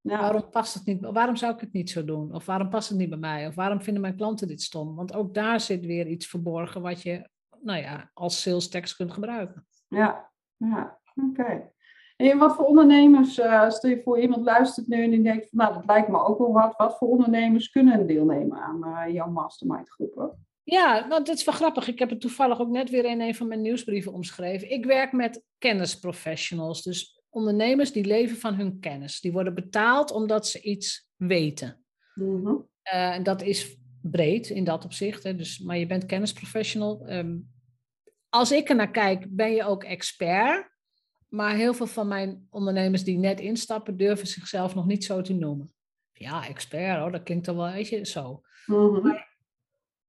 Ja. Waarom past het niet? Waarom zou ik het niet zo doen? Of waarom past het niet bij mij? Of waarom vinden mijn klanten dit stom? Want ook daar zit weer iets verborgen wat je, nou ja, als sales tekst kunt gebruiken. Ja, ja, oké. En wat voor ondernemers, uh, stel je voor iemand luistert nu en die denkt van nou dat lijkt me ook wel wat. Wat voor ondernemers kunnen deelnemen aan uh, jouw mastermind groepen? Ja, nou, dat is wel grappig. Ik heb het toevallig ook net weer in een van mijn nieuwsbrieven omschreven. Ik werk met kennisprofessionals, dus ondernemers die leven van hun kennis. Die worden betaald omdat ze iets weten. Mm -hmm. uh, dat is breed in dat opzicht. Hè. Dus, maar je bent kennisprofessional. Um, als ik er naar kijk, ben je ook expert. Maar heel veel van mijn ondernemers die net instappen, durven zichzelf nog niet zo te noemen. Ja, expert, hoor, dat klinkt dan wel, weet je, zo. Mm -hmm. maar,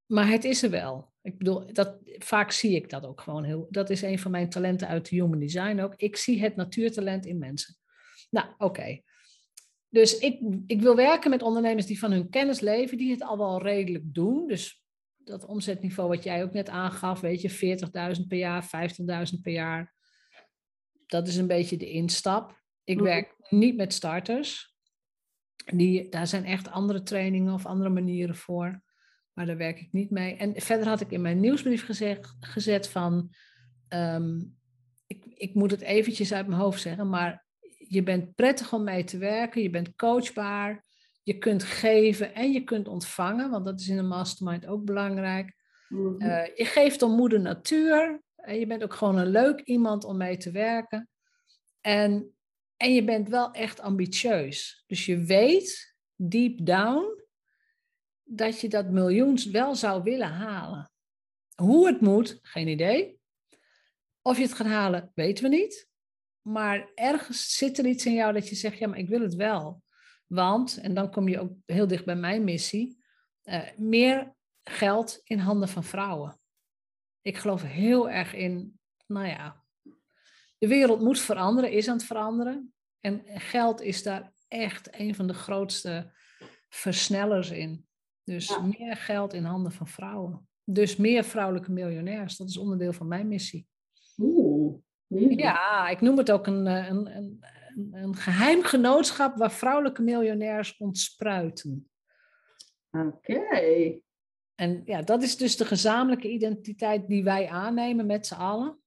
maar, het is er wel. Ik bedoel, dat, vaak zie ik dat ook gewoon heel. Dat is een van mijn talenten uit de human design ook. Ik zie het natuurtalent in mensen. Nou, oké. Okay. Dus ik, ik wil werken met ondernemers die van hun kennis leven, die het al wel redelijk doen. Dus dat omzetniveau wat jij ook net aangaf, weet je, 40.000 per jaar, 50.000 per jaar. Dat is een beetje de instap. Ik werk niet met starters. Die, daar zijn echt andere trainingen of andere manieren voor. Maar daar werk ik niet mee. En verder had ik in mijn nieuwsbrief gezegd, gezet van... Um, ik, ik moet het eventjes uit mijn hoofd zeggen, maar je bent prettig om mee te werken. Je bent coachbaar. Je kunt geven en je kunt ontvangen, want dat is in een mastermind ook belangrijk. Mm -hmm. uh, je geeft om moeder natuur. En je bent ook gewoon een leuk iemand om mee te werken. En, en je bent wel echt ambitieus. Dus je weet, deep down, dat je dat miljoens wel zou willen halen. Hoe het moet, geen idee. Of je het gaat halen, weten we niet. Maar ergens zit er iets in jou dat je zegt, ja, maar ik wil het wel. Want, en dan kom je ook heel dicht bij mijn missie, uh, meer geld in handen van vrouwen. Ik geloof heel erg in, nou ja, de wereld moet veranderen, is aan het veranderen. En geld is daar echt een van de grootste versnellers in. Dus Ja. meer geld in handen van vrouwen. dus meer vrouwelijke miljonairs. Dat is onderdeel van mijn missie. Oeh. Ja, ik noem het ook een, een, een, een geheim genootschap waar vrouwelijke miljonairs ontspruiten. Oké. En ja, dat is dus de gezamenlijke identiteit die wij aannemen met z'n allen.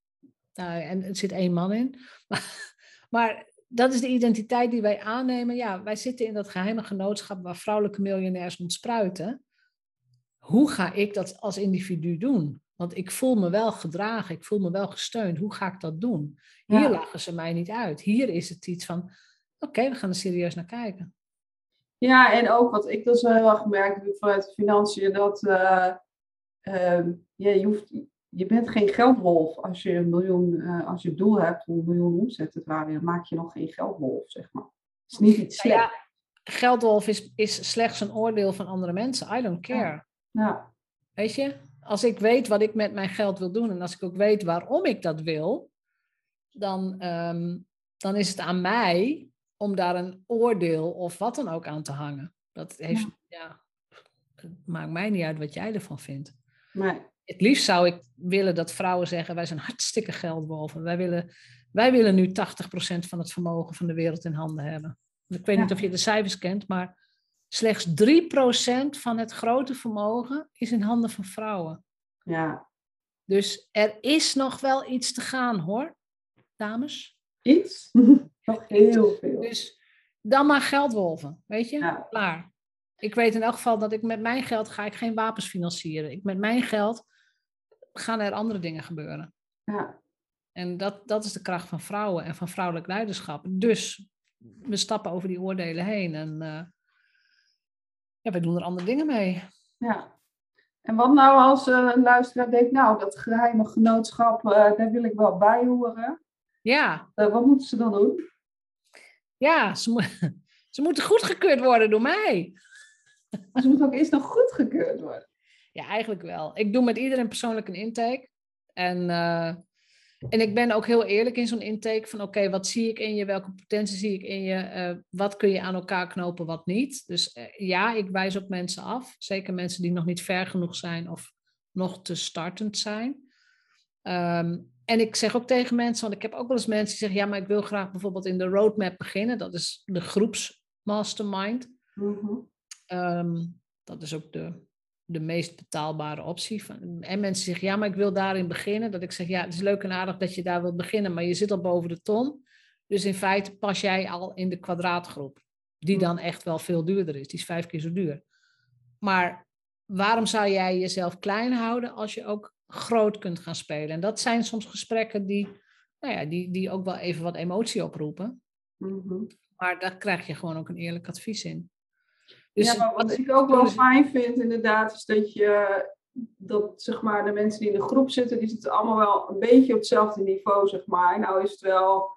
Nou, en er zit één man in. Maar, maar dat is de identiteit die wij aannemen. Ja, wij zitten in dat geheime genootschap waar vrouwelijke miljonairs ontspruiten. Hoe ga ik dat als individu doen? Want ik voel me wel gedragen, ik voel me wel gesteund. Hoe ga ik dat doen? Hier lachen ze mij niet uit. Hier is het iets van, oké, we gaan er serieus naar kijken. Ja, en ook wat ik dus heel erg gemerkt heb vanuit de financiën, dat uh, ja, je, hoeft, je bent geen geldwolf als je een miljoen, uh, als je het doel hebt om een miljoen omzet te draaien, dan maak je nog geen geldwolf, zeg maar. Het is niet iets slechts. Ja, geldwolf is, is slechts een oordeel van andere mensen. I don't care. Ja. Weet je, als ik weet wat ik met mijn geld wil doen en als ik ook weet waarom ik dat wil, dan, um, dan is het aan mij om daar een oordeel of wat dan ook aan te hangen. Dat heeft, ja. het maakt mij niet uit wat jij ervan vindt. Nee. Het liefst zou ik willen dat vrouwen zeggen, wij zijn hartstikke geldwolven. Wij willen, wij willen nu 80% van het vermogen van de wereld in handen hebben. Ik weet niet of je de cijfers kent, maar slechts 3% van het grote vermogen is in handen van vrouwen. Ja. Dus er is nog wel iets te gaan hoor, dames. Iets? nog heel veel. Dus dan maar geldwolven, weet je? Ja. Klaar. Ik weet in elk geval dat ik met mijn geld ga ik geen wapens financieren. Ik, met mijn geld gaan er andere dingen gebeuren. Ja. En dat, dat is de kracht van vrouwen en van vrouwelijk leiderschap. Dus we stappen over die oordelen heen en uh, ja, we doen er andere dingen mee. Ja. En wat nou als uh, een luisteraar denkt, nou, dat geheime genootschap, uh, daar wil ik wel bij horen. Ja. wat moeten ze dan doen? Ja, ze, mo ze moeten goedgekeurd worden door mij. Ze moeten ook eerst nog goedgekeurd worden. Ja, eigenlijk wel. Ik doe met iedereen persoonlijk een intake. En, uh, en ik ben ook heel eerlijk in zo'n intake van oké, wat zie ik in je? Welke potentie zie ik in je? Uh, wat kun je aan elkaar knopen, wat niet? Dus uh, ja, ik wijs ook mensen af. Zeker mensen die nog niet ver genoeg zijn of nog te startend zijn. Um, en ik zeg ook tegen mensen, want ik heb ook wel eens mensen die zeggen, ja, maar ik wil graag bijvoorbeeld in de roadmap beginnen. Dat is de groepsmastermind. Mm -hmm. um, dat is ook de de meest betaalbare optie. En mensen zeggen, ja, maar ik wil daarin beginnen. Dat ik zeg, ja, het is leuk en aardig dat je daar wilt beginnen, maar je zit al boven de ton. Dus in feite pas jij al in de kwadraatgroep, die dan echt wel veel duurder is. Die is vijf keer zo duur. Maar waarom zou jij jezelf klein houden als je ook groot kunt gaan spelen? En dat zijn soms gesprekken die, nou ja, die, die ook wel even wat emotie oproepen. Mm -hmm. Maar daar krijg je gewoon ook een eerlijk advies in. Dus ja, wat ik ook wel fijn vind inderdaad, is dat je dat zeg maar de mensen die in de groep zitten, die zitten allemaal wel een beetje op hetzelfde niveau, zeg maar. Nou is het wel,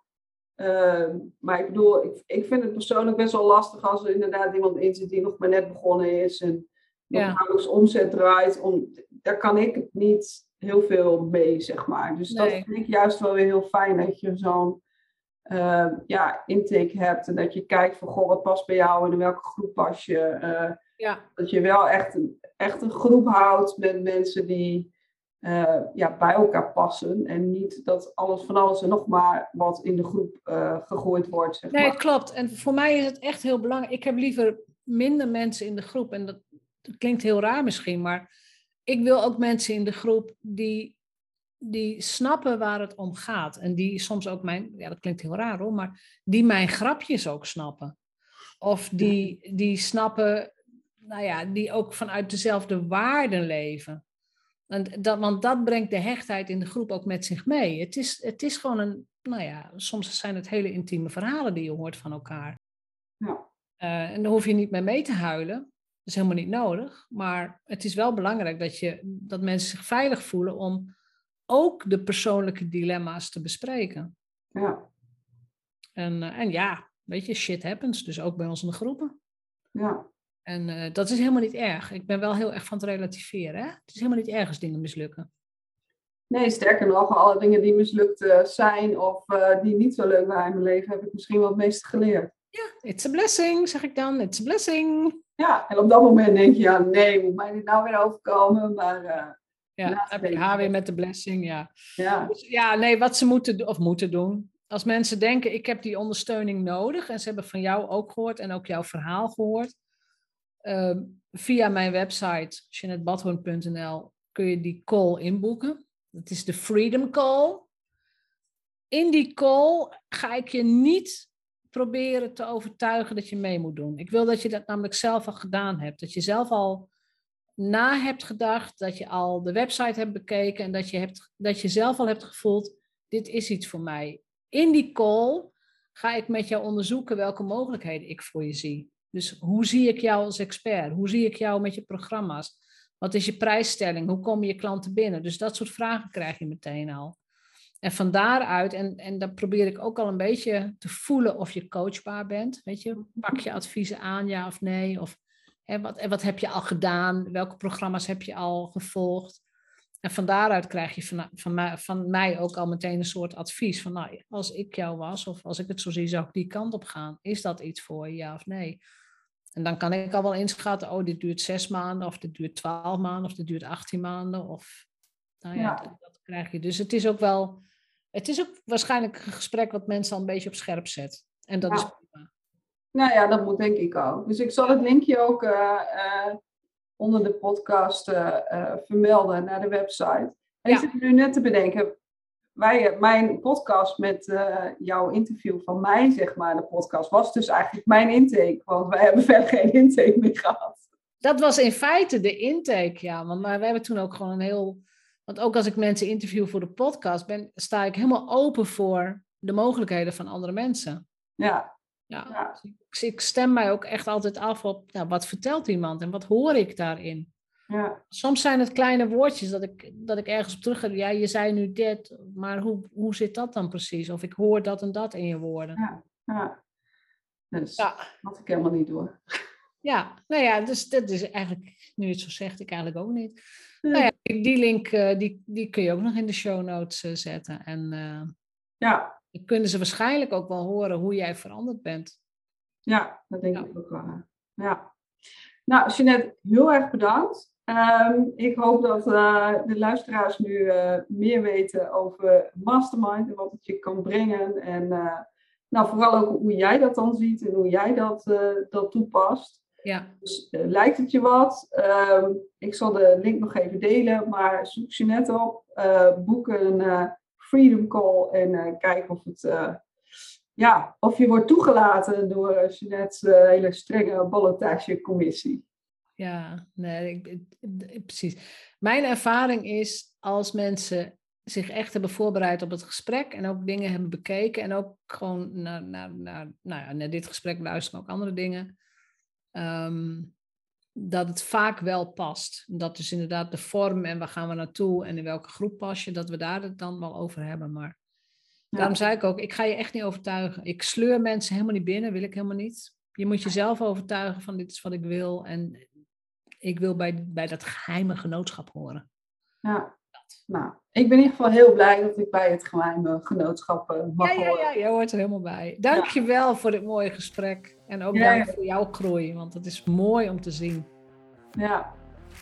uh, maar ik bedoel, ik, ik vind het persoonlijk best wel lastig als er inderdaad iemand in zit die nog maar net begonnen is en nog ja. nauwelijks omzet draait. Om, daar kan ik niet heel veel mee, zeg maar. Dus nee. dat vind ik juist wel weer heel fijn dat je zo'n uh, ja, intake hebt. En dat je kijkt van, goh, wat past bij jou en in welke groep pas je. Uh, ja. Dat je wel echt een, echt een groep houdt met mensen die uh, ja, bij elkaar passen. En niet dat alles van alles en nog maar wat in de groep gegooid wordt. Zeg nee, maar. klopt. En voor mij is het echt heel belangrijk. Ik heb liever minder mensen in de groep. En dat, dat klinkt heel raar misschien, maar ik wil ook mensen in de groep die die snappen waar het om gaat. En die soms ook mijn, ja dat klinkt heel raar hoor, maar die mijn grapjes ook snappen. Of die, die snappen, nou ja, die ook vanuit dezelfde waarden leven. En dat, want dat brengt de hechtheid in de groep ook met zich mee. Het is, het is gewoon een, nou ja, soms zijn het hele intieme verhalen die je hoort van elkaar. Ja. Uh, en daar hoef je niet mee mee te huilen. Dat is helemaal niet nodig. Maar het is wel belangrijk dat, je, dat mensen zich veilig voelen om ook de persoonlijke dilemma's te bespreken. Ja. En, uh, en ja, weet je, shit happens. Dus ook bij ons in de groepen. Ja. En uh, dat is helemaal niet erg. Ik ben wel heel erg van het relativeren. Hè? Het is helemaal niet erg als dingen mislukken. Nee, sterker nog, alle dingen die mislukt uh, zijn of die niet zo leuk waren in mijn leven, heb ik misschien wel het meeste geleerd. Ja, it's a blessing, zeg ik dan. It's a blessing. Ja, en op dat moment denk je, ja, nee, moet mij dit nou weer overkomen? Maar ja. Haar weer met de blessing, ja. Ja, Dus ja, nee, wat ze moeten, of moeten doen. Als mensen denken, ik heb die ondersteuning nodig. En ze hebben van jou ook gehoord en ook jouw verhaal gehoord. ehm, via mijn website, jeanettebadhoorn.nl, kun je die call inboeken. Dat is de Freedom Call. In die call ga ik je niet proberen te overtuigen dat je mee moet doen. Ik wil dat je dat namelijk zelf al gedaan hebt. Dat je zelf al na hebt gedacht, dat je al de website hebt bekeken en dat je, hebt, dat je zelf al hebt gevoeld, dit is iets voor mij. In die call ga ik met jou onderzoeken welke mogelijkheden ik voor je zie. Dus hoe zie ik jou als expert? Hoe zie ik jou met je programma's? Wat is je prijsstelling? Hoe komen je klanten binnen? Dus dat soort vragen krijg je meteen al. En van daaruit, en, en dan probeer ik ook al een beetje te voelen of je coachbaar bent. Weet je, pak je adviezen aan, ja of nee? Of hè, wat, en wat heb je al gedaan? Welke programma's heb je al gevolgd? En van daaruit krijg je van, van, mij, van mij ook al meteen een soort advies. Van nou, als ik jou was, of als ik het zo zie, zou ik die kant op gaan. Is dat iets voor je, ja of nee? En dan kan ik al wel inschatten, oh, dit duurt zes maanden, of dit duurt twaalf maanden, of dit duurt achttien maanden. Of, nou ja, Ja. Dat, dat krijg je. Dus het is ook wel, het is ook waarschijnlijk een gesprek wat mensen al een beetje op scherp zet. En dat Ja. is prima. Nou ja, dat moet denk ik ook. Dus ik zal het linkje ook eh, eh, onder de podcast eh, vermelden naar de website. En Ja. ik zit nu net te bedenken, wij, mijn podcast met jouw interview van mij, zeg maar, de podcast, was dus eigenlijk mijn intake. Want wij hebben verder geen intake meer gehad. Dat was in feite de intake, ja. Want maar we hebben toen ook gewoon een heel. Want ook als ik mensen interview voor de podcast, ben, sta ik helemaal open voor de mogelijkheden van andere mensen. Ja, Ja. Ja. Dus ik, ik stem mij ook echt altijd af op nou, wat vertelt iemand en wat hoor ik daarin. ja, Soms zijn het kleine woordjes dat ik, dat ik ergens op terug ga. Ja, je zei nu dit, maar hoe, hoe zit dat dan precies? Of ik hoor dat en dat in je woorden. Ja. ja. Dus Ja. had ik helemaal niet door. Ja, nou ja, dus dat is eigenlijk, nu het zo zegt, ik eigenlijk ook niet. Nou ja, die die link eh, die, die kun je ook nog in de show notes eh, zetten. En eh, Ja, dan kunnen ze waarschijnlijk ook wel horen hoe jij veranderd bent. ja, dat denk Ja. ik ook wel. Ja. Nou, Jeanette, heel erg bedankt. Ehm, ik hoop dat eh, de luisteraars nu eh, meer weten over Mastermind en wat het je kan brengen. En eh, nou, vooral ook hoe jij dat dan ziet en hoe jij dat, dat toepast. Ja, Dus lijkt het je wat? Ehm, ik zal de link nog even delen, maar zoek je net op, boek een Freedom Call en eh, kijk of, het, eh, ja, of je wordt toegelaten door uh, Jeanette's eh, hele strenge ballotagecommissie. ja, nee, ik, precies. Mijn ervaring is als mensen zich echt hebben voorbereid op het gesprek en ook dingen hebben bekeken en ook gewoon naar, naar, naar, nou ja, naar dit gesprek luisteren, ook andere dingen, ehm, dat het vaak wel past. Dat is inderdaad de vorm en waar gaan we naartoe en in welke groep pas je, dat we daar het dan wel over hebben. Maar Ja. daarom zei ik ook, ik ga je echt niet overtuigen. Ik sleur mensen helemaal niet binnen, wil ik helemaal niet. Je moet jezelf overtuigen van dit is wat ik wil en ik wil bij, bij dat geheime genootschap horen. Ja. Nou, ik ben in ieder geval heel blij dat ik bij het geheime genootschap mag Ja, ja, horen. ja, jij hoort er helemaal bij. Dank je wel voor dit mooie gesprek. En ook Ja, dank ja. voor jouw groei, want het is mooi om te zien. Ja.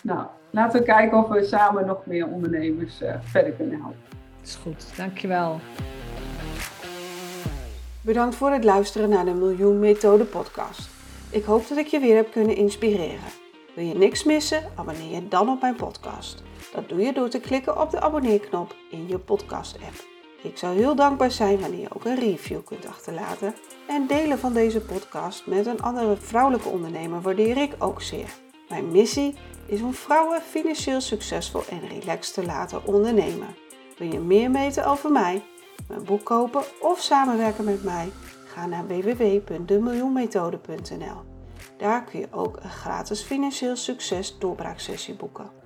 Nou, laten we kijken of we samen nog meer ondernemers eh, verder kunnen helpen. Het is goed, dank je wel. Bedankt voor het luisteren naar de Miljoen Methode podcast. Ik hoop dat ik je weer heb kunnen inspireren. Wil je niks missen? Abonneer je dan op mijn podcast. Dat doe je door te klikken op de abonneerknop in je podcast app. Ik zou heel dankbaar zijn wanneer je ook een review kunt achterlaten. En delen van deze podcast met een andere vrouwelijke ondernemer waardeer ik ook zeer. Mijn missie is om vrouwen financieel succesvol en relaxed te laten ondernemen. Wil je meer weten over mij? mijn boek kopen of samenwerken met mij? Ga naar www.demiljoenmethode.nl. Daar kun je ook een gratis financieel succes doorbraaksessie boeken.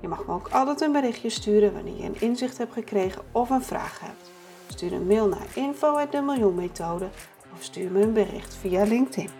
Je mag me ook altijd een berichtje sturen wanneer je een inzicht hebt gekregen of een vraag hebt. Stuur een mail naar info@demiljoenmethode of stuur me een bericht via LinkedIn.